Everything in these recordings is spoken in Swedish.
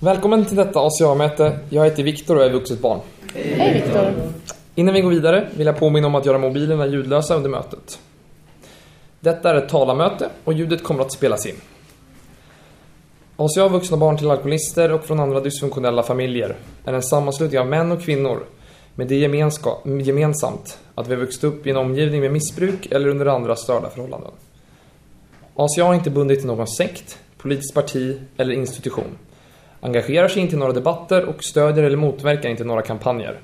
Välkommen till detta ACA-möte. Jag heter Viktor och är vuxet barn. Hej Viktor. Innan vi går vidare vill jag påminna om att göra mobilerna ljudlösa under mötet. Detta är ett talarmöte och ljudet kommer att spelas in. ACA Vuxna Barn till Alkoholister och från andra dysfunktionella familjer är en sammanslutning av män och kvinnor med det gemensamt att vi har vuxit upp i en omgivning med missbruk eller under andra störda förhållanden. ACA har inte bundit till någon sekt, politiskt parti eller institution. Engagerar sig inte i några debatter och stödjer eller motverkar inte några kampanjer.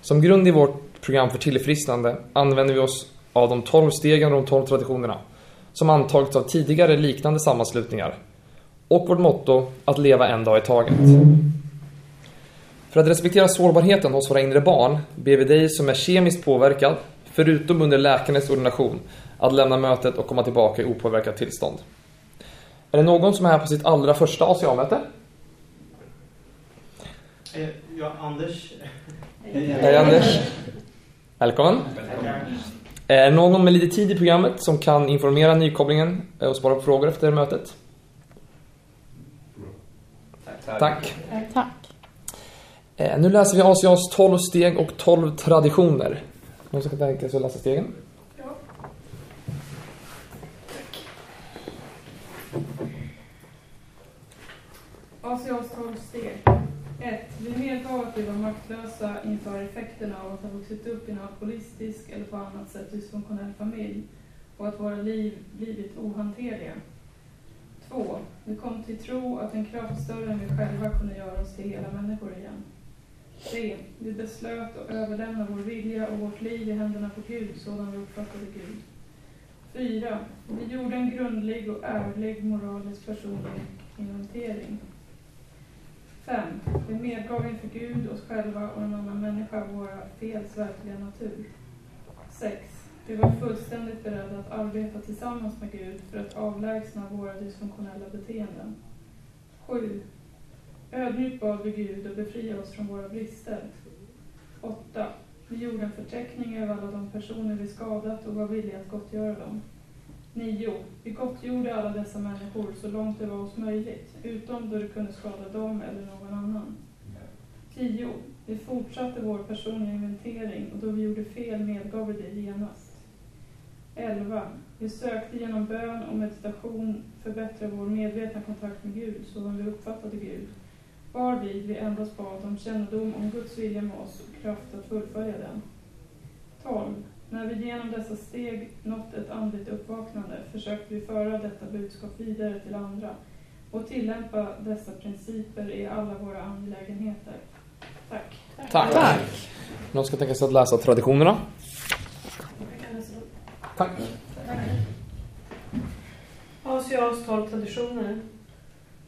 Som grund i vårt program för tillfrisknande använder vi oss av de 12 stegen och de 12 traditionerna som antagits av tidigare liknande sammanslutningar och vårt motto att leva en dag i taget. För att respektera sårbarheten hos våra inre barn ber vi dig som är kemiskt påverkad, förutom under läkarens ordination, att lämna mötet och komma tillbaka i opåverkat tillstånd. Är det någon som är här på sitt allra första ACA-möte? Eh, ja, Anders. Hej Anders. Välkommen. Är det någon med lite tid i programmet som kan informera nykopplingen och svara på frågor efter mötet? Tack. Tack. Tack. Eh, nu läser vi Asias 12 steg och 12 traditioner. Någon som kan tänka sig att läsa stegen? Ja. Asias 12 steg. 1. Vi medgav att vi var maktlösa inför effekterna av att ha vuxit upp i en alkoholistisk eller på annat sätt dysfunktionell familj och att våra liv blivit ohanterliga. 2. Vi kom till tro att en kraft större än vi själva kunde göra oss till hela människor igen. 3. Vi beslöt att överlämna vår vilja och vårt liv i händerna på Gud sådan vi uppfattade Gud. 4. Vi gjorde en grundlig och ärlig moralisk personlig inventering. 5. Vi medgav inför Gud, oss själva och en annan människa våra fels verkliga natur. 6. Vi var fullständigt beredda att arbeta tillsammans med Gud för att avlägsna våra dysfunktionella beteenden. 7. Ödmjukt bad vi Gud att befria oss från våra brister. 8. Vi gjorde en förteckning över alla de personer vi skadat och var villiga att gottgöra dem. 9. Vi gottgjorde alla dessa människor så långt det var oss möjligt, utom då det kunde skada dem eller någon annan. 10. Vi fortsatte vår personliga inventering och då vi gjorde fel medgav vi det genast. 11. Vi sökte genom bön och meditation förbättra vår medvetna kontakt med Gud så som vi uppfattade Gud, varvid vi endast bad om kännedom om Guds vilja med oss och kraft att fullfölja den. 12. När vi genom dessa steg nått ett andligt uppvaknande försökte vi föra detta budskap vidare till andra och tillämpa dessa principer i alla våra angelägenheter. Tack. Tack. Tack. Någon ska tänka sig att läsa traditionerna? Tack. Asias tolv traditioner.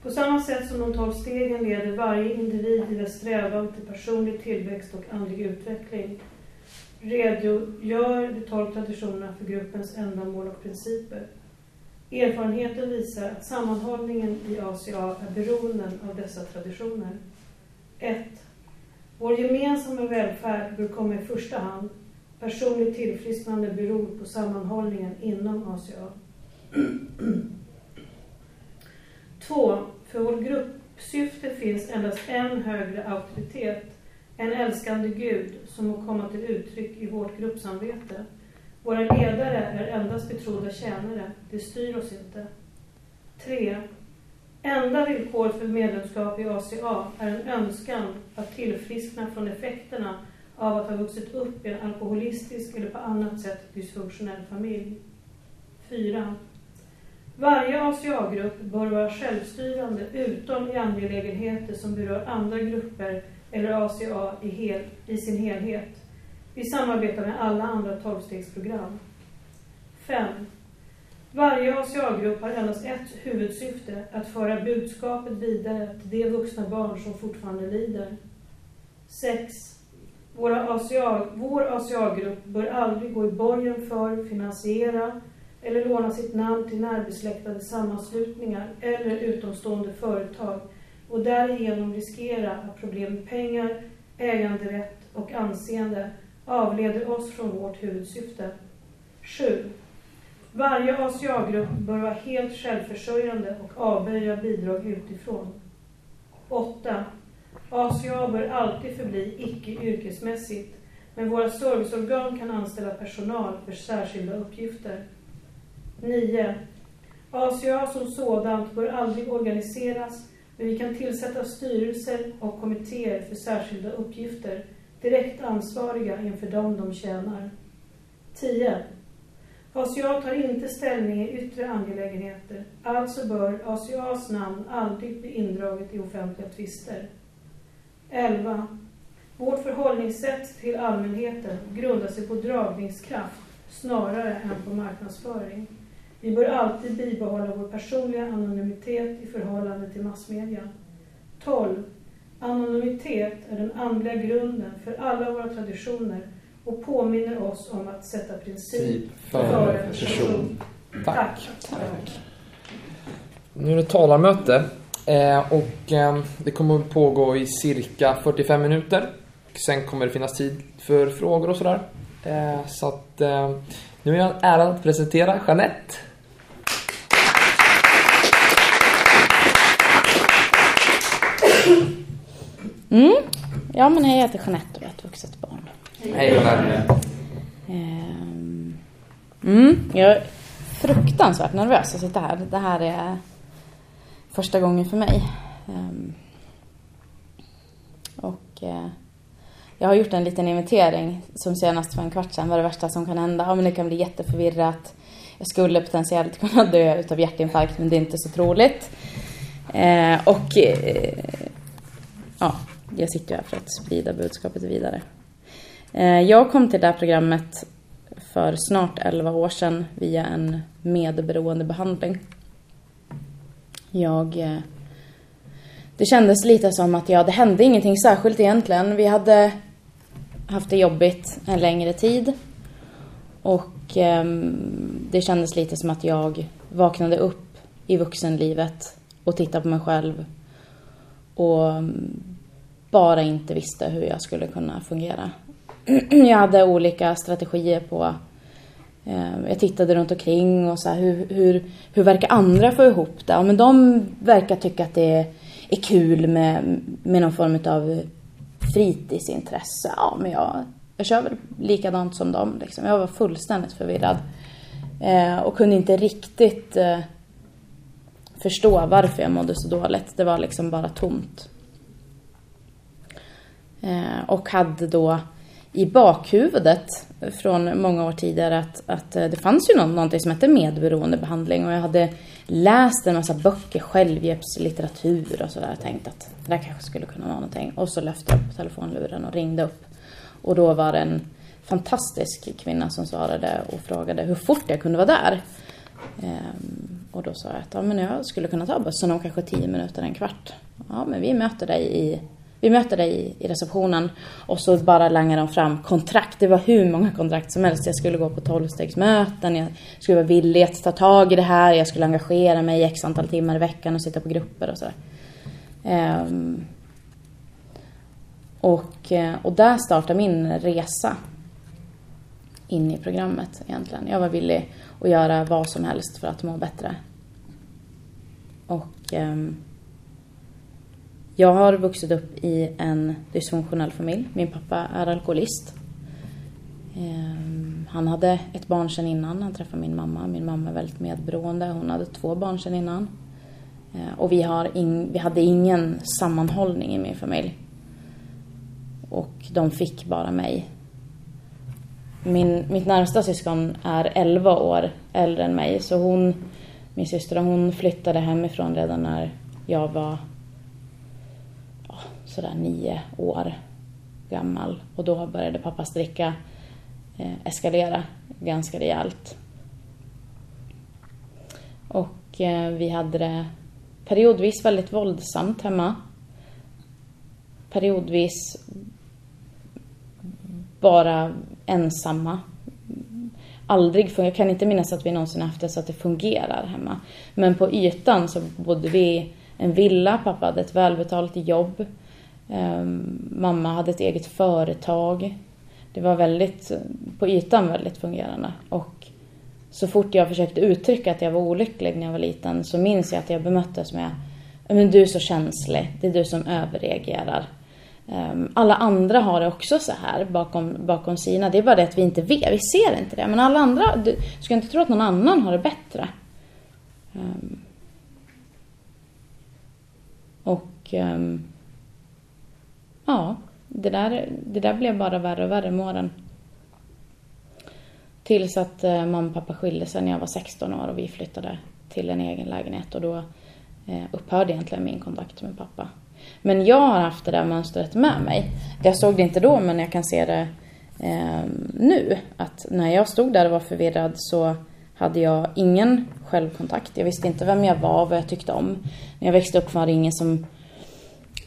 På samma sätt som de tolv stegen leder varje individ i dess strävan till personlig tillväxt och andlig utveckling redogör de tolv traditionerna för gruppens ändamål och principer. Erfarenheten visar att sammanhållningen i ACA är beroende av dessa traditioner. 1. Vår gemensamma välfärd bör komma i första hand. Personligt tillfrisknande beror på sammanhållningen inom ACA. 2. För vårt gruppsyfte finns endast en högre auktoritet, en älskande Gud som må komma till uttryck i vårt gruppsamvete. Våra ledare är endast betrodda tjänare, De styr oss inte. 3. Enda villkor för medlemskap i ACA är en önskan att tillfriskna från effekterna av att ha vuxit upp i en alkoholistisk eller på annat sätt dysfunktionell familj. 4. Varje ACA-grupp bör vara självstyrande utom i angelägenheter som berör andra grupper eller ACA i, hel, i sin helhet. Vi samarbetar med alla andra tolvstegsprogram. 5. Varje ACA-grupp har endast ett huvudsyfte, att föra budskapet vidare till de vuxna barn som fortfarande lider. 6. ACA, vår ACA-grupp bör aldrig gå i borgen för, finansiera eller låna sitt namn till närbesläktade sammanslutningar eller utomstående företag och därigenom riskera att problem med pengar, äganderätt och anseende avleder oss från vårt huvudsyfte. 7. Varje ACA-grupp bör vara helt självförsörjande och avböja bidrag utifrån. 8. ACA bör alltid förbli icke yrkesmässigt, men våra serviceorgan kan anställa personal för särskilda uppgifter. 9. ACA som sådant bör aldrig organiseras, men vi kan tillsätta styrelser och kommittéer för särskilda uppgifter, direkt ansvariga inför dem de tjänar. 10. ACA tar inte ställning i yttre angelägenheter, alltså bör ACAs namn aldrig bli indraget i offentliga tvister. 11. Vårt förhållningssätt till allmänheten grundar sig på dragningskraft snarare än på marknadsföring. Vi bör alltid bibehålla vår personliga anonymitet i förhållande till massmedia. 12. Anonymitet är den andliga grunden för alla våra traditioner och påminner oss om att sätta princip före person. Tack. Nu är det talarmöte eh, och eh, det kommer att pågå i cirka 45 minuter. Sen kommer det finnas tid för frågor och sådär. Eh, så att nu är jag ärad att presentera Jeanette. Mm. Ja, men jag heter Jeanette och är ett vuxet barn. Hej Jeanette. Ehm. Mm. Jag är fruktansvärt nervös att sitta här. Det här är första gången för mig. Ehm. Och eh, jag har gjort en liten inventering som senast för en kvart sedan. Vad är det värsta som kan hända? Ja, men det kan bli jätteförvirrat. Jag skulle potentiellt kunna dö utav hjärtinfarkt, men det är inte så troligt. Eh, och eh, ja, jag sitter ju här för att sprida budskapet vidare. Eh, jag kom till det här programmet för snart 11 år sedan via en medberoende behandling. Jag... Eh, det kändes lite som att ja, det hände ingenting särskilt egentligen. Vi hade haft det jobbigt en längre tid. Och eh, det kändes lite som att jag vaknade upp i vuxenlivet och tittade på mig själv och mm, bara inte visste hur jag skulle kunna fungera. Jag hade olika strategier på eh, jag tittade runt omkring och så här, hur, hur, hur verkar andra få ihop det? Ja, men de verkar tycka att det är kul med, med någon form av fritidsintresse. Ja, men jag, jag kör väl likadant som dem. Liksom. Jag var fullständigt förvirrad. Eh, och kunde inte riktigt eh, förstå varför jag mådde så dåligt. Det var liksom bara tomt. Eh, och hade då i bakhuvudet från många år tidigare att, att eh, det fanns ju någonting som hette medberoendebehandling och jag hade läst en massa böcker, självhjälpslitteratur och sådär och tänkt att det där kanske skulle kunna vara någonting. Och så lyfte jag upp telefonluren och ringde upp. Och då var det en fantastisk kvinna som svarade och frågade hur fort jag kunde vara där. Ehm, och då sa jag att ja, men jag skulle kunna ta bussen om kanske tio minuter, en kvart. Ja, men vi möter dig i vi möter dig i receptionen och så bara langar de fram kontrakt. Det var hur många kontrakt som helst. Jag skulle gå på tolvstegsmöten, jag skulle vara villig att ta tag i det här, jag skulle engagera mig x antal timmar i veckan och sitta på grupper och sådär. Um, och, eh, och där startade min resa in i programmet egentligen. Jag var villig att göra vad som helst för att må bättre. Och um, jag har vuxit upp i en dysfunktionell familj. Min pappa är alkoholist. Ehm, han hade ett barn sedan innan han träffade min mamma. Min mamma är väldigt medberoende. Hon hade två barn sedan innan. Eh, och vi, har in, vi hade ingen sammanhållning i min familj. Och de fick bara mig. Min, mitt närmsta syskon är 11 år äldre än mig. Så hon, min syster, hon flyttade hemifrån redan när jag var sådär nio år gammal. Och då började pappas dricka eh, eskalera ganska rejält. Och eh, vi hade det periodvis väldigt våldsamt hemma. Periodvis bara ensamma. Aldrig, jag kan inte minnas att vi någonsin haft det så att det fungerar hemma. Men på ytan så bodde vi i en villa, pappa hade ett välbetalt jobb. Ehm, mamma hade ett eget företag. Det var väldigt, på ytan väldigt fungerande. Och så fort jag försökte uttrycka att jag var olycklig när jag var liten så minns jag att jag bemöttes med men du är så känslig, det är du som överreagerar. Ehm, alla andra har det också så här bakom, bakom sina. Det är bara det att vi inte vet, vi ser inte det. Men alla andra, du ska inte tro att någon annan har det bättre. Ehm. Och ja, det där, det där blev bara värre och värre med åren. Tills att eh, mamma och pappa skilde sig när jag var 16 år och vi flyttade till en egen lägenhet och då eh, upphörde egentligen min kontakt med pappa. Men jag har haft det där mönstret med mig. Jag såg det inte då men jag kan se det eh, nu. Att när jag stod där och var förvirrad så hade jag ingen självkontakt. Jag visste inte vem jag var, och vad jag tyckte om. När jag växte upp var det ingen som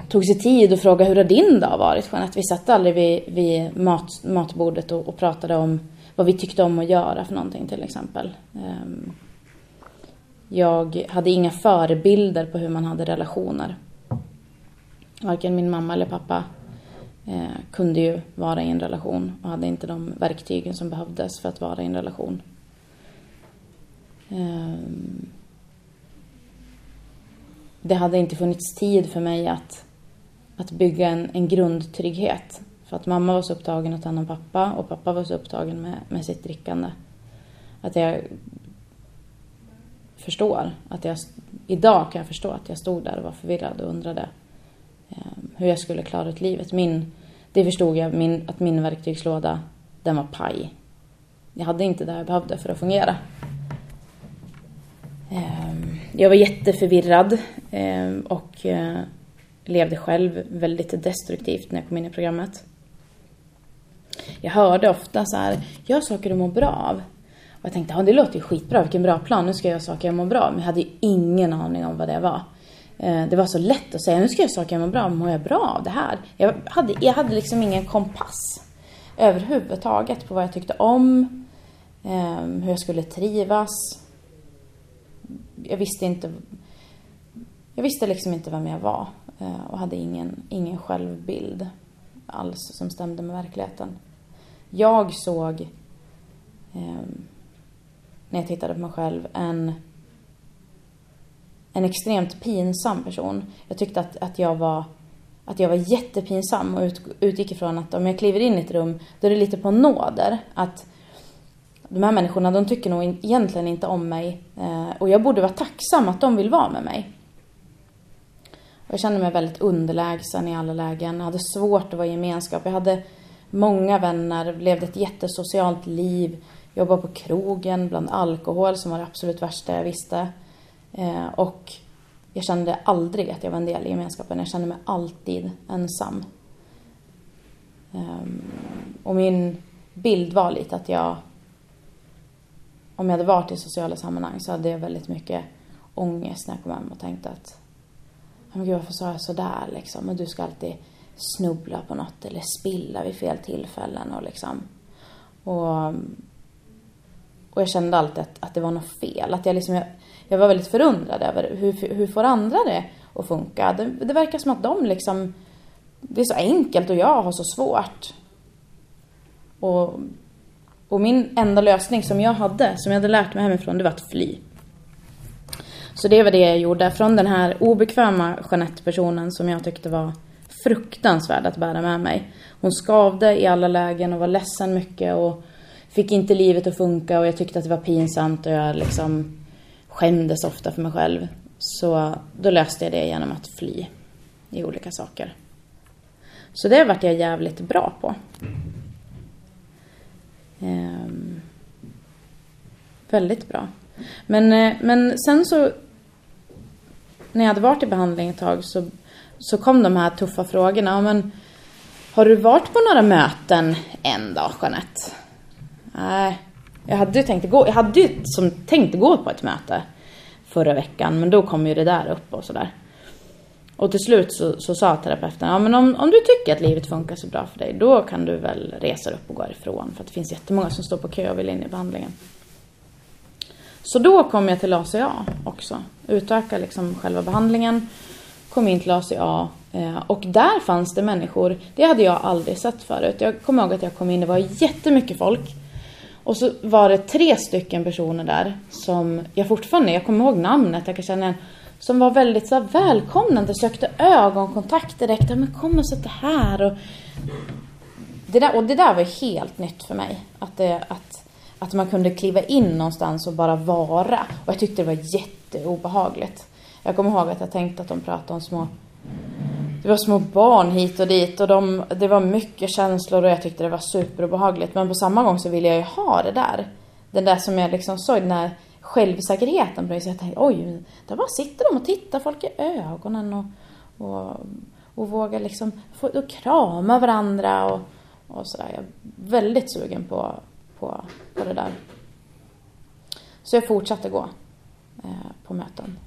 tog sig tid och frågade hur har din dag varit Jeanette? Vi satt aldrig vid, vid mat, matbordet och, och, pratade om vad vi tyckte om att göra för någonting till exempel. Ehm, jag hade inga förebilder på hur man hade relationer. Varken min mamma eller pappa eh, kunde ju vara i en relation och hade inte de verktygen som behövdes för att vara i en relation. Ehm, det hade inte funnits tid för mig att, att bygga en, en grundtrygghet. För att mamma var så upptagen att ta hand om pappa och pappa var så upptagen med, med sitt drickande. Att jag förstår att jag, idag kan jag förstå att jag stod där och var förvirrad och undrade eh, hur jag skulle klara ut livet. Min, det förstod jag, min, att min verktygslåda, den var paj. Jag hade inte det jag behövde för att fungera. Eh, jag var jätteförvirrad eh, och eh, levde själv väldigt destruktivt när jag kom in i programmet. Jag hörde ofta så här, gör saker du mår bra av. Och jag tänkte, ja det låter ju skitbra, vilken bra plan, nu ska jag göra saker jag mår bra av. Men jag hade ju ingen aning om vad det var. Eh, det var så lätt att säga, nu ska jag göra saker jag mår bra av, Mår jag bra av det här? Jag hade, jag hade liksom ingen kompass överhuvudtaget på vad jag tyckte om, ehm, hur jag skulle trivas. Jag visste inte... Jag visste liksom inte vem jag var Eh, och hade ingen, ingen självbild alls som stämde med verkligheten. Jag såg, eh, när jag tittade på mig själv, en en extremt pinsam person. Jag tyckte att, att, jag, var, att jag var jättepinsam och ut, utgick ifrån att om jag kliver in i ett rum, då är det lite på nåder. Att de här människorna, de tycker nog egentligen inte om mig. Eh, och jag borde vara tacksam att de vill vara med mig. Jag kände mig väldigt underlägsen i alla lägen. Jag hade svårt att vara i gemenskap. Jag hade många vänner, levde ett jättesocialt liv. Jobbade på krogen, bland alkohol som var det absolut värsta jag visste. Eh, och jag kände aldrig att jag var en del i gemenskapen. Jag kände mig alltid ensam. Ehm, och min bild var lite att jag, om jag hade varit i sociala sammanhang så hade jag väldigt mycket ångest när jag kom hem och tänkte att, men gud varför sa jag sådär liksom? Och du ska alltid snubbla på något eller spilla vid fel tillfällen och liksom. Och, och jag kände alltid att, att det var något fel. Att jag liksom, jag, jag var väldigt förundrad över hur, hur får andra det att funka? Det, det verkar som att de liksom, det är så enkelt och jag har så svårt. Och, och min enda lösning som jag hade, som jag hade lärt mig hemifrån, det var att fly. Så det var det jag gjorde. Från den här obekväma Jeanette-personen som jag tyckte var fruktansvärd att bära med mig. Hon skavde i alla lägen och var ledsen mycket och fick inte livet att funka och jag tyckte att det var pinsamt och jag liksom skämdes ofta för mig själv. Så då löste jag det genom att fly i olika saker. Så det vart jag jävligt bra på. Ehm, väldigt bra. Men, eh, men sen så när jag hade varit i behandling ett tag så, så kom de här tuffa frågorna. Men, har du varit på några möten än då, Jeanette? Nej, jag hade ju tänkt gå, jag hade ju som tänkt gå på ett möte förra veckan, men då kom ju det där upp och sådär. Och till slut så, så sa terapeuten, ja men om, om du tycker att livet funkar så bra för dig, då kan du väl resa upp och gå ifrån. För att det finns jättemånga som står på kö och vill in i behandlingen. Så då kom jag till ACA också. Utöka liksom själva behandlingen. Kom in till ACA. Eh, och där fanns det människor, det hade jag aldrig sett förut. Jag kommer ihåg att jag kom in, det var jättemycket folk. Och så var det tre stycken personer där som jag fortfarande, jag kommer ihåg namnet, jag kan känna igen. som var väldigt så här, välkomnande, sökte ögonkontakt direkt. Men kom och sätt dig här. Och det, där, och det där var helt nytt för mig. Att, det, att, att man kunde kliva in någonstans och bara vara. Och jag tyckte det var jätteobehagligt. Jag kommer ihåg att jag tänkte att de pratade om små det var små barn hit och dit och de, det var mycket känslor och jag tyckte det var superobehagligt. Men på samma gång så ville jag ju ha det där. Den där som jag liksom såg, den där självsäkerheten på det. Så jag tänkte, oj, där bara sitter de och tittar folk i ögonen och, och, och vågar liksom få, och krama varandra och, och sådär. Jag är väldigt sugen på, på, på det där. Så jag fortsatte gå eh, på möten.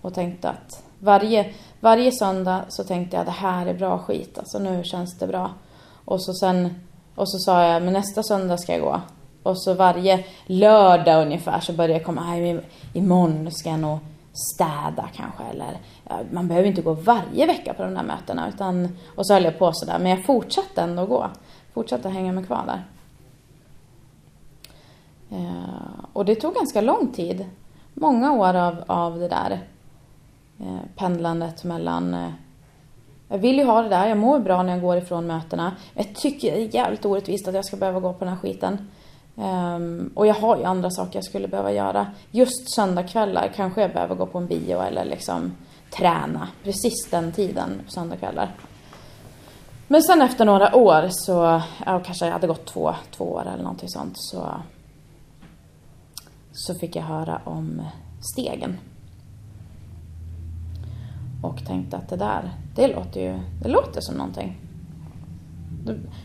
Och tänkte att varje, varje söndag så tänkte jag det här är bra skit, alltså nu känns det bra. Och så sen, och så sa jag, men nästa söndag ska jag gå. Och så varje lördag ungefär så började jag komma, nej imorgon ska jag nog städa kanske eller ja, man behöver inte gå varje vecka på de där mötena utan och så höll jag på sådär men jag fortsatte ändå gå. Fortsatte hänga mig kvar där. Eh, och det tog ganska lång tid. Många år av, av det där eh, pendlandet mellan eh, jag vill ju ha det där, jag mår bra när jag går ifrån mötena. Jag tycker det är jävligt orättvist att jag ska behöva gå på den här skiten. Um, och jag har ju andra saker jag skulle behöva göra. Just söndagkvällar kanske jag behöver gå på en bio eller liksom träna. Precis den tiden på söndagkvällar. Men sen efter några år så, ja, kanske jag hade gått två, två år eller någonting sånt så så fick jag höra om stegen. Och tänkte att det där, det låter ju, det låter som någonting.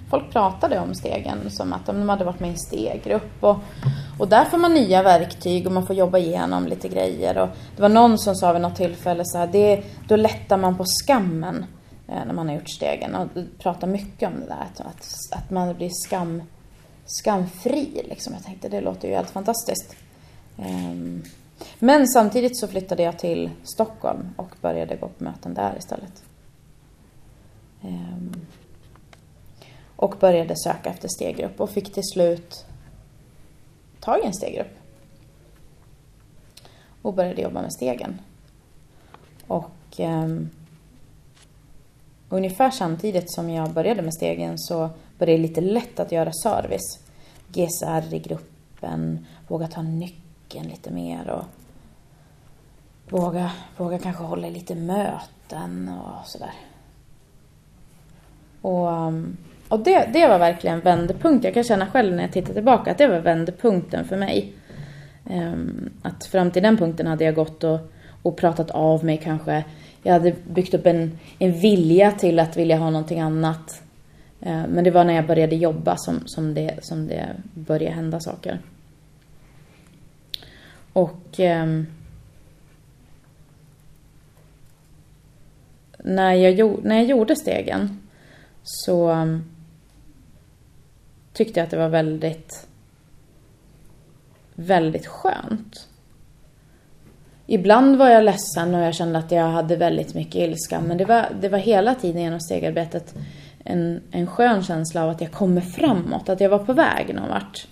Folk pratade om stegen som att de hade varit med i en steggrupp. Och, och där får man nya verktyg och man får jobba igenom lite grejer. Och det var någon som sa vid något tillfälle så här, det, då lättar man på skammen eh, när man har gjort stegen. Och pratar mycket om det där, att, att, att man blir skam, skamfri. Liksom. Jag tänkte det låter ju helt fantastiskt. Ehm, men samtidigt så flyttade jag till Stockholm och började gå på möten där istället. Ehm, och började söka efter steggrupp och fick till slut tag i en steggrupp. Och började jobba med stegen. Och um, ungefär samtidigt som jag började med stegen så började det lite lätt att göra service. GSR i gruppen, våga ta nyckeln lite mer och våga, våga kanske hålla lite möten och sådär. Och um, och det, det var verkligen vändpunkt. Jag kan känna själv när jag tittar tillbaka att det var vändpunkten för mig. Ehm, att fram till den punkten hade jag gått och, och pratat av mig kanske. Jag hade byggt upp en, en vilja till att vilja ha någonting annat. Ehm, men det var när jag började jobba som, som, det, som det började hända saker. Och eh, när, jag, när jag gjorde stegen så ehm, tyckte jag att det var väldigt, väldigt skönt. Ibland var jag ledsen och jag kände att jag hade väldigt mycket ilska. Men det var, det var hela tiden genom stegarbetet en, en skön känsla av att jag kommer framåt, att jag var på väg någon vart.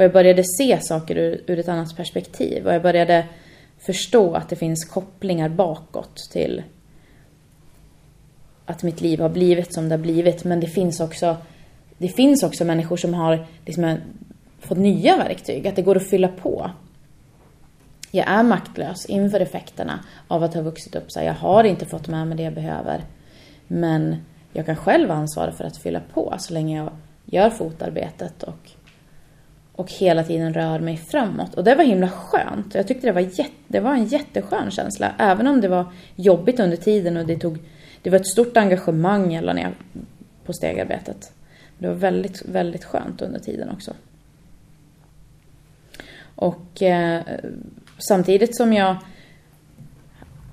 Och jag började se saker ur, ur ett annat perspektiv. Och jag började förstå att det finns kopplingar bakåt till att mitt liv har blivit som det har blivit. Men det finns också det finns också människor som har liksom, fått nya verktyg, att det går att fylla på. Jag är maktlös inför effekterna av att ha vuxit upp så här, Jag har inte fått med mig det jag behöver. Men jag kan själv ansvara för att fylla på så länge jag gör fotarbetet och, och hela tiden rör mig framåt. Och det var himla skönt. Jag tyckte det var, jätte, det var en jätteskön känsla. Även om det var jobbigt under tiden och det tog... Det var ett stort engagemang jag la ner på stegarbetet. Det var väldigt, väldigt skönt under tiden också. Och eh, samtidigt som jag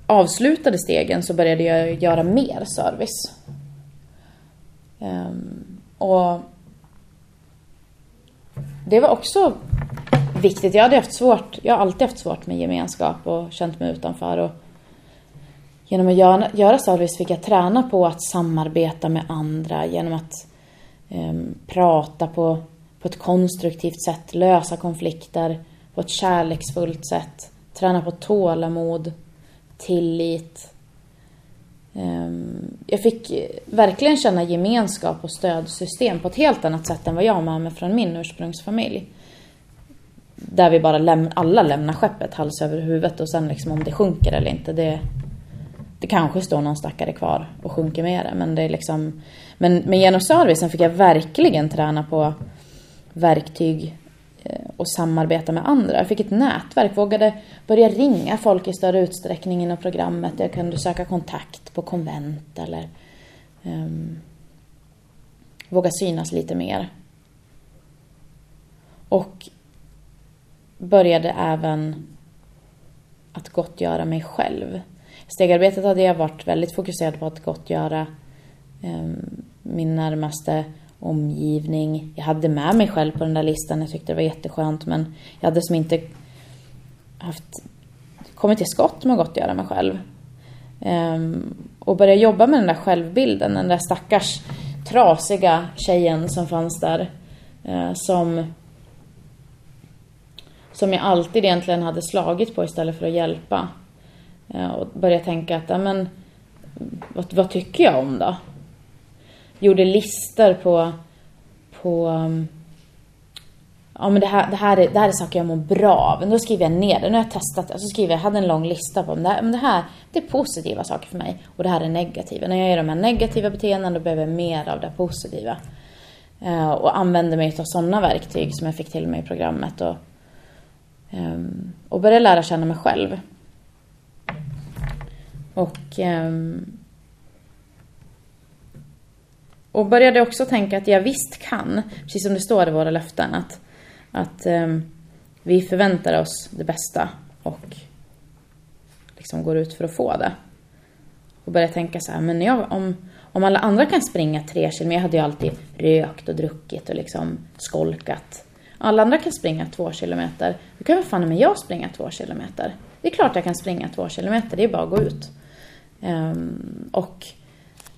avslutade stegen så började jag göra mer service. Ehm, och det var också viktigt. Jag hade haft svårt, jag har alltid haft svårt med gemenskap och känt mig utanför. Och genom att göra, göra service fick jag träna på att samarbeta med andra genom att um, prata på, på ett konstruktivt sätt, lösa konflikter på ett kärleksfullt sätt, träna på tålamod, tillit. Ehm, jag fick verkligen känna gemenskap och stödsystem på ett helt annat sätt än vad jag med mig från min ursprungsfamilj. Där vi bara läm alla lämnar skeppet hals över huvudet och sen liksom om det sjunker eller inte, det, det kanske står någon stackare kvar och sjunker med det. Men det är liksom... Men, men genom servicen fick jag verkligen träna på verktyg Eh, och samarbeta med andra. Jag fick ett nätverk, vågade börja ringa folk i större utsträckning inom programmet. Jag kunde söka kontakt på konvent eller um, våga synas lite mer. Och började även att gottgöra mig själv. Stegarbetet hade jag varit väldigt fokuserad på att gottgöra um, min närmaste omgivning. Jag hade med mig själv på den där listan. Jag tyckte det var jätteskönt men jag hade som inte haft, kommit till skott med att gottgöra mig själv. Um, och börja jobba med den där självbilden, den där stackars trasiga tjejen som fanns där. Uh, som, som jag alltid egentligen hade slagit på istället för att hjälpa. Uh, och börja tänka att, ja men, vad, vad tycker jag om då? Gjorde listor på, på um, ja men det här, det, här är, det här är saker jag mår bra av. Då skriver jag ner det. Nu har jag testat det. Så skriver jag, jag hade en lång lista på det här, men det här det är positiva saker för mig. Och det här är negativa. När jag gör de här negativa beteendena då behöver jag mer av det positiva. Uh, och använder mig av sådana verktyg som jag fick till mig i programmet. Och, um, och började lära känna mig själv. Och um, och började också tänka att jag visst kan, precis som det står i våra löften, att, att um, vi förväntar oss det bästa och liksom går ut för att få det. Och började tänka så här, men jag, om, om alla andra kan springa tre kilometer, jag hade ju alltid rökt och druckit och liksom skolkat. Alla andra kan springa två kilometer, då kan väl fan med jag springa två kilometer. Det är klart jag kan springa två kilometer, det är bara att gå ut. Um, och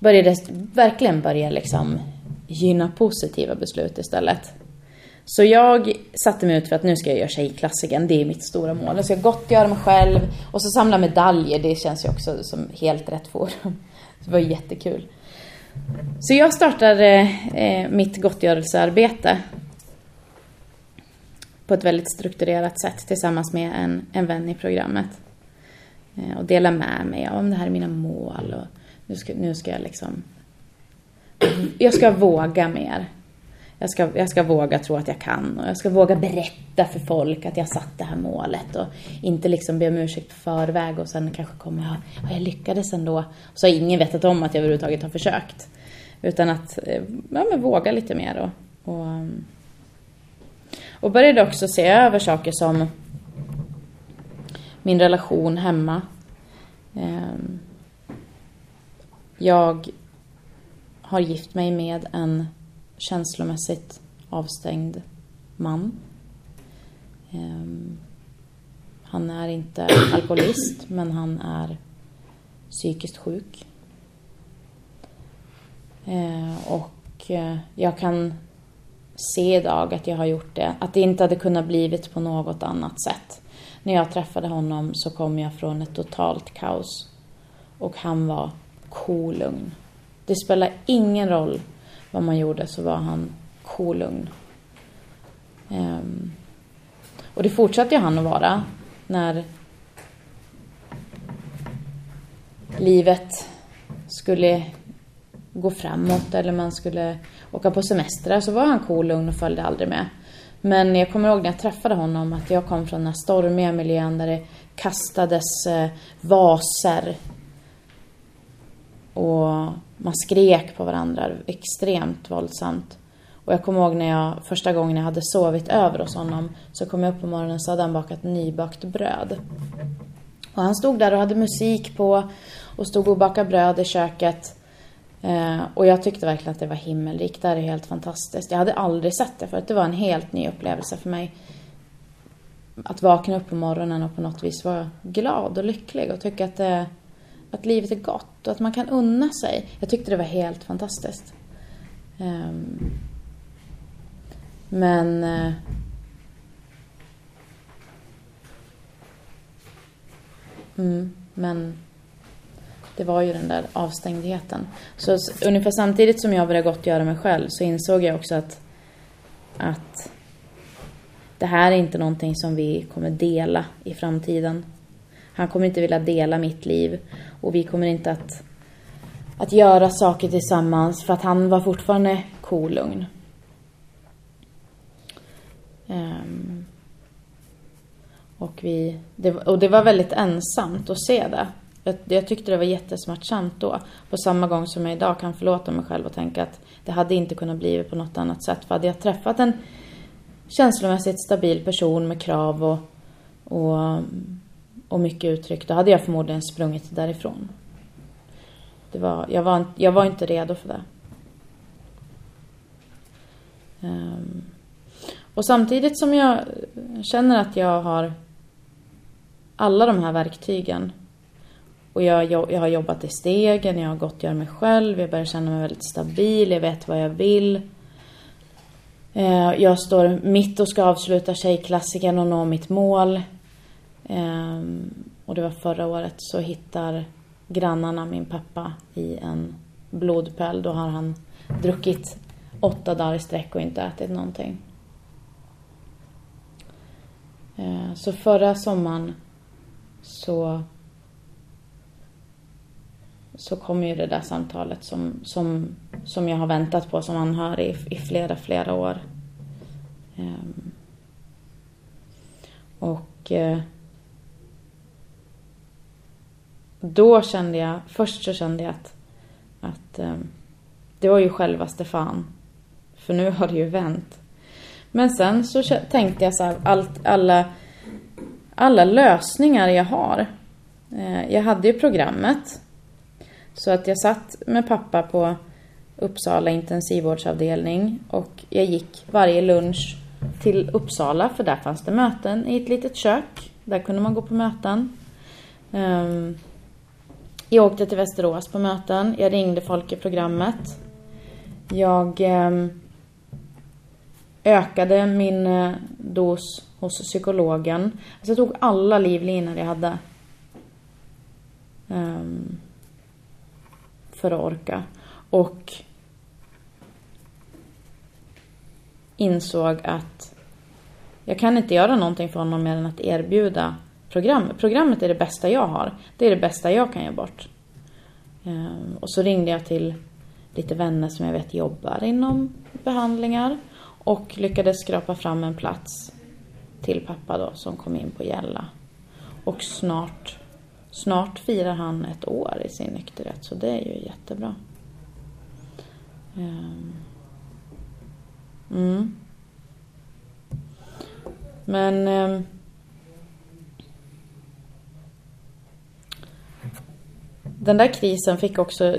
började verkligen börja liksom gynna positiva beslut istället. Så jag satte mig ut för att nu ska jag göra tjejklassiken, det är mitt stora mål. Jag ska gottgöra mig själv och så samla medaljer, det känns ju också som helt rätt forum. Det var jättekul. Så jag startade eh, mitt gottgörelsearbete på ett väldigt strukturerat sätt tillsammans med en, en vän i programmet. Eh, och delade med mig om det här är mina mål och nu ska, nu ska jag liksom... Jag ska våga mer. Jag ska, jag ska våga tro att jag kan och jag ska våga berätta för folk att jag satt det här målet och inte liksom be om ursäkt på förväg och sen kanske komma... jag, ja, jag lyckades ändå. Så har ingen vetat om att jag överhuvudtaget har försökt. Utan att, eh, ja men våga lite mer och, och, och började också se över saker som min relation hemma. Um, jag har gift mig med en känslomässigt avstängd man. Um, han är inte alkoholist, men han är psykiskt sjuk. Uh, och uh, jag kan se idag att jag har gjort det. Att det inte hade kunnat blivit på något annat sätt. När jag träffade honom så kom jag från ett totalt kaos. Och han var kolugn. Det spelar ingen roll vad man gjorde så var han kolugn. Um, och det fortsatte ju han att vara när livet skulle gå framåt eller man skulle åka på semestrar så var han kolugn och följde aldrig med. Men jag kommer ihåg när jag träffade honom att jag kom från den här stormiga miljön där det kastades eh, vaser och man skrek på varandra extremt våldsamt. Och jag kommer ihåg när jag första gången jag hade sovit över hos honom så kom jag upp på morgonen och så hade han bakat nybakt bröd. Och han stod där och hade musik på och stod och bakade bröd i köket. Eh, och jag tyckte verkligen att det var himmelrikt. Det här är helt fantastiskt. Jag hade aldrig sett det förut. Det var en helt ny upplevelse för mig. Att vakna upp på morgonen och på något vis vara glad och lycklig och tycka att det att livet är gott och att man kan unna sig. Jag tyckte det var helt fantastiskt. Um, men... Uh, Mm, men det var ju den där avstängdheten. Så ungefär samtidigt som jag började gottgöra mig själv så insåg jag också att, att det här är inte någonting som vi kommer dela i framtiden. Han kommer inte vilja dela mitt liv och vi kommer inte att, att göra saker tillsammans för att han var fortfarande kolugn. Um, ehm. och, vi, det, och det var väldigt ensamt att se det. Jag, jag tyckte det var jättesmärtsamt då. På samma gång som jag idag kan förlåta mig själv och tänka att det hade inte kunnat bli på något annat sätt. För hade jag träffat en känslomässigt stabil person med krav och, och, och mycket uttryck, då hade jag förmodligen sprungit därifrån. Det var, jag, var, inte- jag var inte redo för det. Ehm, och samtidigt som jag känner att jag har alla de här verktygen och jag, jag, jag har jobbat i stegen, jag har gått mig själv, jag börjar känna mig väldigt stabil, jag vet vad jag vill. Ehm, jag står mitt och ska avsluta Tjejklassikern och nå mitt mål. Ehm, och det var förra året så hittar grannarna min pappa i en blodpöl. Då har han druckit åtta dagar i sträck och inte ätit någonting. Eh, Så förra sommaren så så kom ju det där samtalet som, som, som jag har väntat på som anhörig i, i flera, flera år. Ehm, och eh, då kände jag, först så kände jag att, att eh, det var ju självaste fan. För nu har det ju vänt. Men sen så tänkte jag så här, allt, alla, alla lösningar jag har. Eh, jag hade ju programmet. Så att jag satt med pappa på Uppsala intensivvårdsavdelning och jag gick varje lunch till Uppsala för där fanns det möten i ett litet kök. Där kunde man gå på möten. Ehm, jag åkte till Västerås på möten. Jag ringde folk i programmet. Jag ehm, ökade min eh, dos hos psykologen. Alltså jag tog alla livlinor jag hade. Ehm, för att orka. Och insåg att jag kan inte göra någonting för honom mer än att erbjuda programmet. Programmet är det bästa jag har. Det är det bästa jag kan ge bort. Ehm, och så ringde jag till lite vänner som jag vet jobbar inom behandlingar och lyckades skrapa fram en plats till pappa då som kom in på Gälla. Och snart, snart firar han ett år i sin nykterhet så det är ju jättebra. Ehm, mm. Men ehm, den där krisen fick också...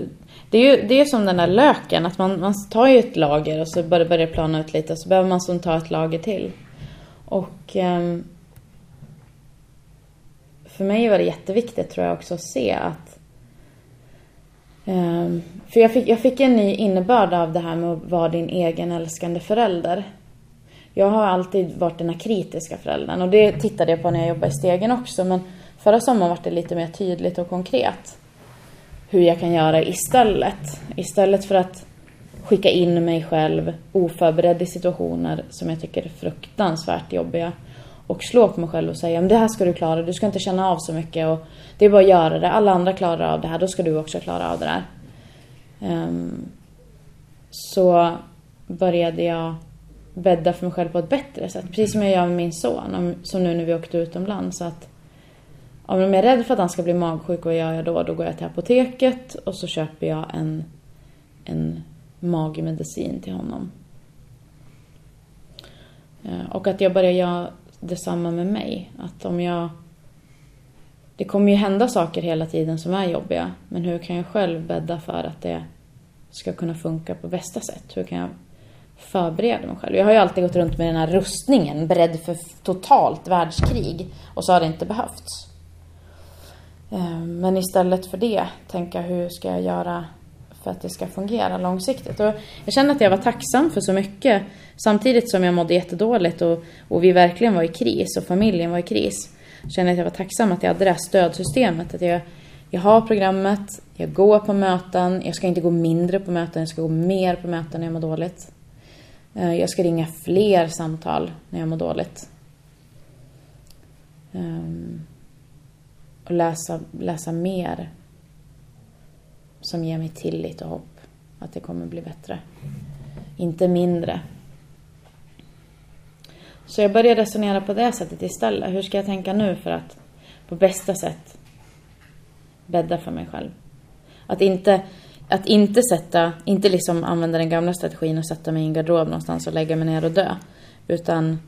Det är ju det är som den där löken, att man, man tar ju ett lager och så börjar det plana ut lite och så behöver man som ta ett lager till. Och um, för mig var det jätteviktigt tror jag också att se att Um, för jag fick, jag fick en ny innebörd av det här med att vara din egen älskande förälder. Jag har alltid varit den här kritiska föräldern och det tittade jag på när jag jobbade i Stegen också men förra sommaren var det lite mer tydligt och konkret hur jag kan göra istället. Istället för att skicka in mig själv oförberedd i situationer som jag tycker är fruktansvärt jobbiga och slå på mig själv och säga men det här ska du klara, du ska inte känna av så mycket och det är bara att göra det, alla andra klarar av det här, då ska du också klara av det där. Ehm, så började jag bädda för mig själv på ett bättre sätt. Precis som jag gör med min son, som nu när vi åkte utomlands. Om jag är rädd för att han ska bli magsjuk, vad gör jag då? Då går jag till apoteket och så köper jag en, en magmedicin till honom. Eh, och att jag börjar göra detsamma med mig. Att om jag... Det kommer ju hända saker hela tiden som är jobbiga. Men hur kan jag själv bädda för att det ska kunna funka på bästa sätt? Hur kan jag förbereda mig själv? Jag har ju alltid gått runt med den här rustningen, beredd för totalt världskrig. Och så har det inte behövts. Ehm, men istället för det, tänka hur ska jag göra för att det ska fungera långsiktigt. Och jag känner att jag var tacksam för så mycket samtidigt som jag mådde jättedåligt och, och vi verkligen var i kris och familjen var i kris. kände att jag var tacksam att jag hade det här stödsystemet. Att jag, jag har programmet, jag går på möten, jag ska inte gå mindre på möten, jag ska gå mer på möten när jag mår dåligt. Ehm, jag ska ringa fler samtal när jag mår dåligt. Um och läsa, läsa mer som ger mig tillit och hopp att det kommer bli bättre. Inte mindre. Så jag började resonera på det sättet istället. Hur ska jag tänka nu för att på bästa sätt bädda för mig själv? Att inte, att inte sätta, inte liksom använda den gamla strategin och sätta mig i en garderob någonstans och lägga mig ner och dö. Utan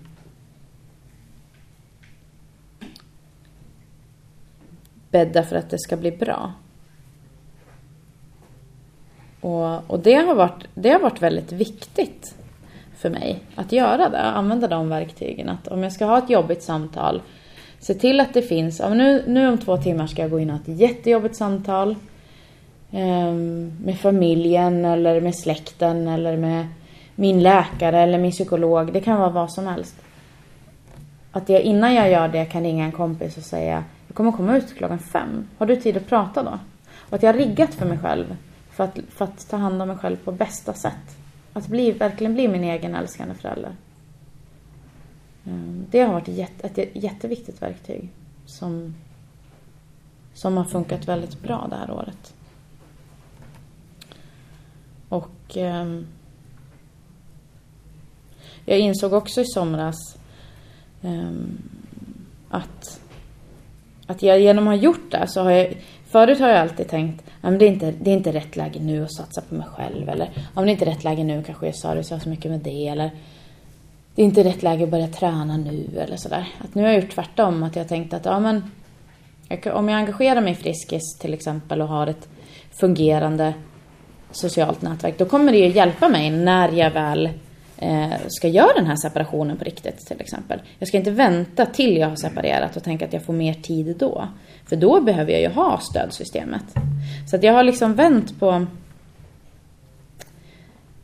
bädda för att det ska bli bra. Och, och det, har varit, det har varit väldigt viktigt för mig att göra det, använda de verktygen. Att om jag ska ha ett jobbigt samtal, se till att det finns, ja, nu, nu om två timmar ska jag gå in och ha ett jättejobbigt samtal eh, med familjen eller med släkten eller med min läkare eller min psykolog. Det kan vara vad som helst. Att jag innan jag gör det kan ringa en kompis och säga jag kommer komma ut klockan fem. Har du tid att prata då? Och att jag har riggat för mig själv för att, för att ta hand om mig själv på bästa sätt. Att bli, verkligen bli min egen älskande förälder. Ehm, det har varit ett, ett jätteviktigt verktyg som, som har funkat väldigt bra det här året. Och eh, jag insåg också i somras eh, att, att jag genom att ha gjort det så har jag Förut har jag alltid tänkt att det, är inte, det är inte rätt läge nu att satsa på mig själv. Eller om det är inte rätt läge nu kanske jag servicear så mycket med det. Eller det är inte rätt läge att börja träna nu eller sådär. Att nu har jag gjort tvärtom. Att jag tänkt att ja, men, om jag engagerar mig i Friskis till exempel och har ett fungerande socialt nätverk. Då kommer det ju hjälpa mig när jag väl Eh, ska göra den här separationen på riktigt till exempel. Jag ska inte vänta till jag har separerat och tänka att jag får mer tid då. För då behöver jag ju ha stödsystemet. Så att jag har liksom vänt på...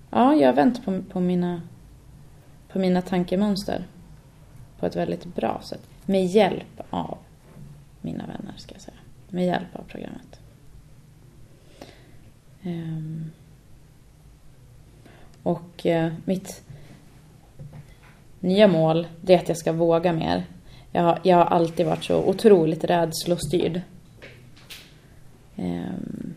Ja, jag har vänt på, på, mina, på mina tankemönster. På ett väldigt bra sätt. Med hjälp av mina vänner, ska jag säga. Med hjälp av programmet. Um, och eh, mitt nya mål, det är att jag ska våga mer. Jag har, jag har alltid varit så otroligt rädslostyrd. Ehm,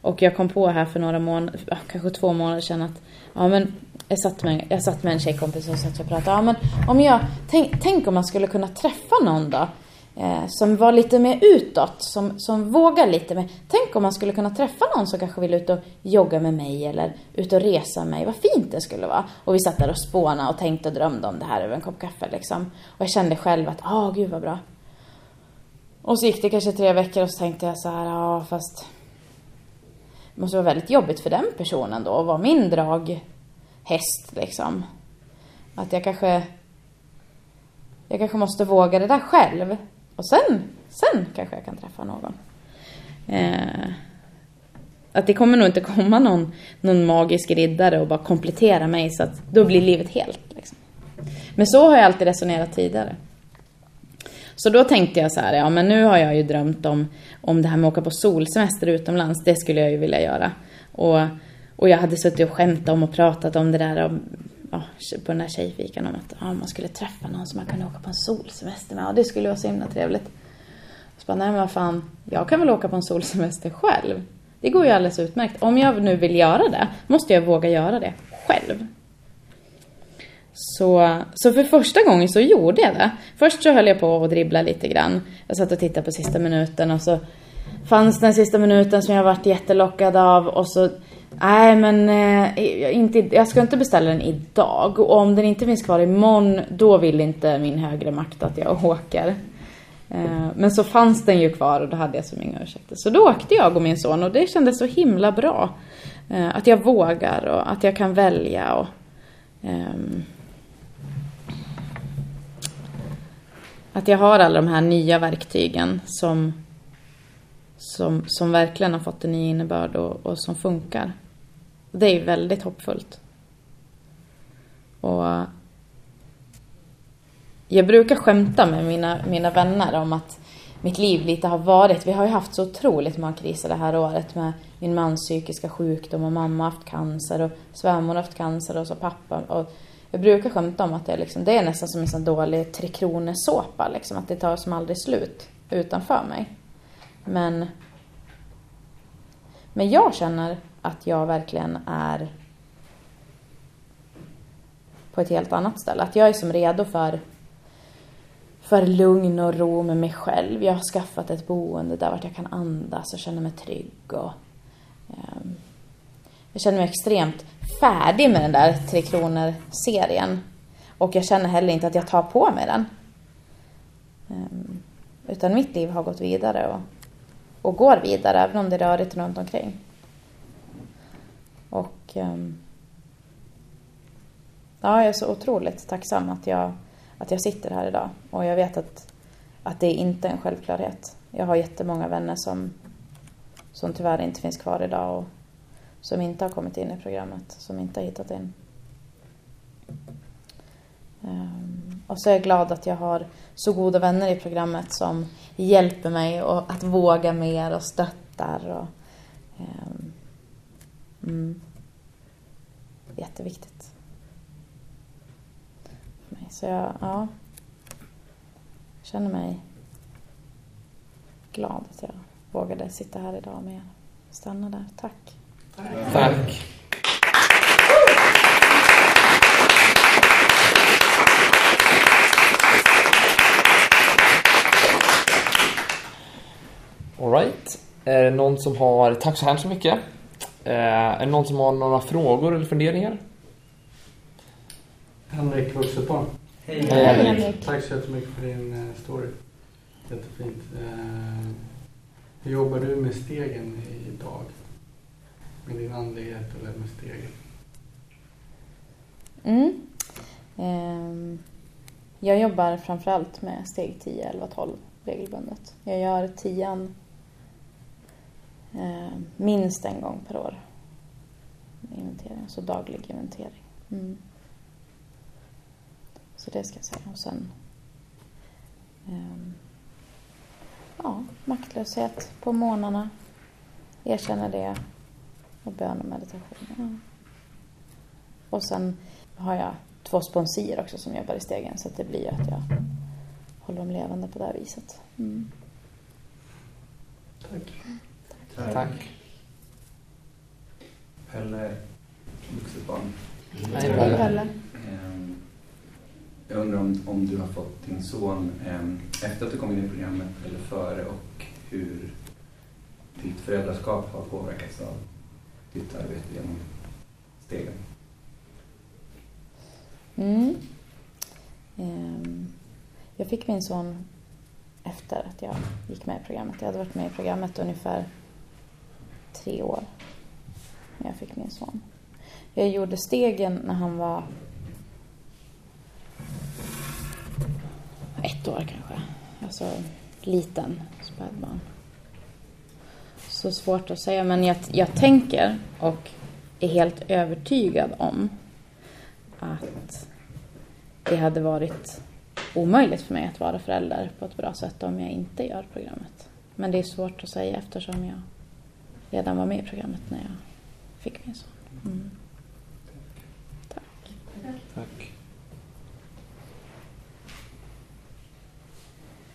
och jag kom på här för några månader, kanske två månader sedan att ja men jag satt med, jag satt med en tjejkompis och satt och pratade. Ja men om jag, tänk, tänk om man skulle kunna träffa någon då eh, som var lite mer utåt, som, som vågar lite mer. Tänk om man skulle kunna träffa någon som kanske vill ut och jogga med mig eller ut och resa med mig. Vad fint det skulle vara. Och vi satt där och spånade och tänkte och drömde om det här över en kopp kaffe liksom. Och jag kände själv att, ah gud vad bra. Och så gick det kanske tre veckor och så tänkte jag så här, ja fast det måste vara väldigt jobbigt för den personen då att vara min draghäst liksom. Att jag kanske jag kanske måste våga det där själv. Och sen, sen kanske jag kan träffa någon. Eh, att det kommer nog inte komma någon, någon magisk riddare och bara komplettera mig så att då blir livet helt. Liksom. Men så har jag alltid resonerat tidigare. Så då tänkte jag så här, ja men nu har jag ju drömt om, om det här med att åka på solsemester utomlands. Det skulle jag ju vilja göra. Och, och jag hade suttit och skämtat om och pratat om det där och ja, på den här tjejfikan om att ja, man skulle träffa någon som man kunde åka på en solsemester med. Ja, det skulle vara så himla trevligt. Så bara, nej men vad fan, jag kan väl åka på en solsemester själv. Det går ju alldeles utmärkt. Om jag nu vill göra det, måste jag våga göra det själv. Så, så för första gången så gjorde jag det. Först så höll jag på att dribbla lite grann. Jag satt och tittade på sista minuten och så fanns den sista minuten som jag varit jättelockad av och så Nej men eh, inte, jag ska inte beställa den idag och om den inte finns kvar imorgon då vill inte min högre makt att jag åker. Eh, men så fanns den ju kvar och då hade jag som inga ursäkter. Så då åkte jag och min son och det kändes så himla bra. Eh, att jag vågar och att jag kan välja och ehm, att jag har alla de här nya verktygen som, som, som verkligen har fått en ny innebörd och, och som funkar. Det är väldigt hoppfullt. Och jag brukar skämta med mina, mina vänner om att mitt liv lite har varit, vi har ju haft så otroligt många kriser det här året med min mans psykiska sjukdom och mamma har haft cancer och svärmor har haft cancer och så pappa. Och jag brukar skämta om att det är, liksom, det är nästan som en sån dålig Tre Kronor-såpa, liksom, att det tar som aldrig slut utanför mig. Men, men jag känner att jag verkligen är på ett helt annat ställe. Att jag är som redo för, för lugn och ro med mig själv. Jag har skaffat ett boende där vart jag kan andas och känna mig trygg. Och, um, jag känner mig extremt färdig med den där Tre Kronor-serien. Och jag känner heller inte att jag tar på mig den. Um, utan mitt liv har gått vidare och, och går vidare även om det är rörigt runt omkring. Och ehm, ja, jag är så otroligt tacksam att jag, att jag sitter här idag. Och jag vet att, att det är inte en självklarhet. Jag har jättemånga vänner som, som tyvärr inte finns kvar idag och som inte har kommit in i programmet, som inte har hittat in. Um, och så är jag glad att jag har så goda vänner i programmet som hjälper mig och att våga mer och stöttar. Och, um, mm, jätteviktigt. Så jag, ja, känner mig glad att jag vågade sitta här idag med er. Stanna där. Tack. Tack. Tack. Är det någon som har... Tack så hemskt mycket. Eh, är det någon som har några frågor eller funderingar? Henrik, vuxet barn. Hej Henrik. Henrik. Tack så jättemycket för din eh, story. Jättefint. Eh, hur jobbar du med stegen idag? Med din andlighet eller med stegen? Mm. Ehm, jag jobbar framförallt med steg 10, 11, 12 regelbundet. Jag gör tian Eh, minst en gång per år. Inventering, alltså daglig inventering. Mm. Så det ska jag säga. Och sen ehm, ja, maktlöshet på morgnarna. Erkänna det. Och bön och meditation. Ja. Och sen har jag två sponsier också som jobbar i stegen så att det blir att jag håller dem levande på det här viset. Mm. Tack. Tack. Pelle, vuxet barn. Hej Pelle. Pelle. Ehm, Jag undrar om, om du har fått din son ehm, efter att du kom in i programmet eller före och hur ditt föräldraskap har påverkats av ditt arbete genom stegen. Mm. Ehm, jag fick min son efter att jag gick med i programmet. Jag hade varit med i programmet ungefär tre år när jag fick min son. Jag gjorde stegen när han var ett år kanske. Alltså liten spädbarn. Så svårt att säga men jag, jag tänker och är helt övertygad om att det hade varit omöjligt för mig att vara förälder på ett bra sätt om jag inte gör programmet. Men det är svårt att säga eftersom jag redan var med i programmet när jag fick min son. Mm. Tack. Tack.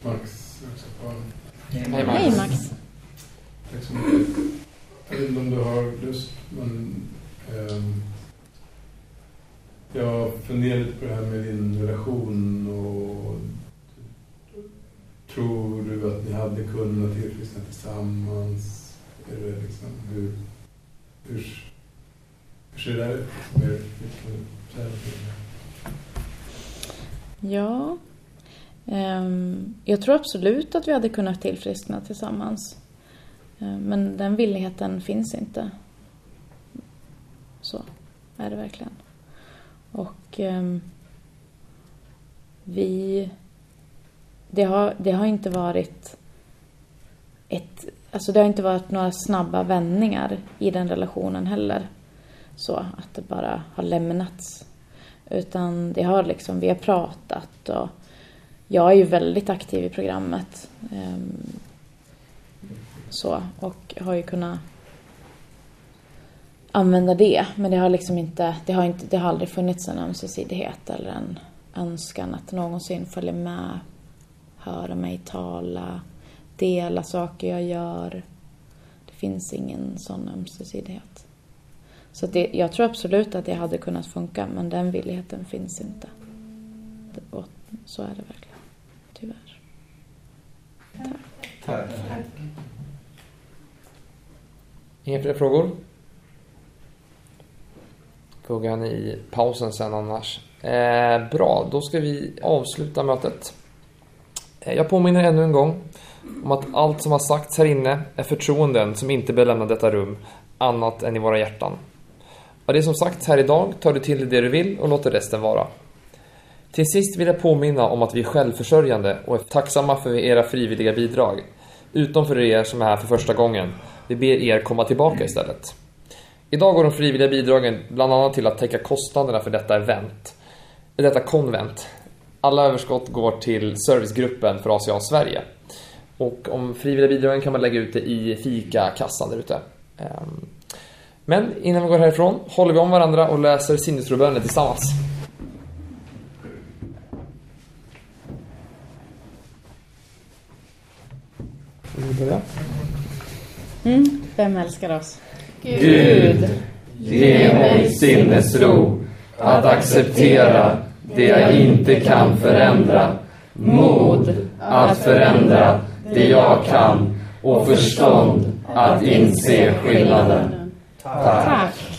Max. Hej Max. Hej Max. Tack så mycket. Jag vet inte om du har lust, men ehm, jag funderar lite på det här med din relation och tror du att ni hade kunnat tillfriskna tillsammans? Eller liksom, hur, hur, hur ser det där ut? Typ ja. um, jag tror absolut att vi hade kunnat tillfriskna tillsammans. Um, men den villigheten finns inte. Så är det verkligen. Och um, vi... Det har, det har inte varit ett... Alltså det har inte varit några snabba vändningar i den relationen heller. Så att det bara har lämnats. Utan det har liksom, vi har pratat och jag är ju väldigt aktiv i programmet. Ehm, så, och har ju kunnat använda det. Men det har liksom inte, det har, inte, det har aldrig funnits en ömsesidighet eller en önskan att någonsin följa med, höra mig tala, dela saker jag gör. Det finns ingen sån ömsesidighet. Så det, jag tror absolut att det hade kunnat funka, men den villigheten finns inte. Och så är det verkligen. Tyvärr. Tack. Inga fler frågor? Frågar ni i pausen sen annars. Eh, bra, då ska vi avsluta mötet. Eh, jag påminner ännu en gång om att allt som har sagts här inne är förtroenden som inte bör lämna detta rum annat än i våra hjärtan. Av det som sagts här idag tar du till dig det du vill och låter resten vara. Till sist vill jag påminna om att vi är självförsörjande och är tacksamma för era frivilliga bidrag. Utom för er som är här för första gången. Vi ber er komma tillbaka istället. Idag går de frivilliga bidragen bland annat till att täcka kostnaderna för detta event. Detta konvent. Alla överskott går till servicegruppen för ACA Sverige. Och om frivilliga bidragen kan man lägga ut det i fikakassan där ute. Ehm, Men innan vi går härifrån håller vi om varandra och läser sinnesrobönen tillsammans. Mm. Vem älskar oss? Gud, ge mig sinnesro att acceptera det jag inte kan förändra, mod att förändra det jag kan och förstånd att inse skillnaden. Tack. Tack.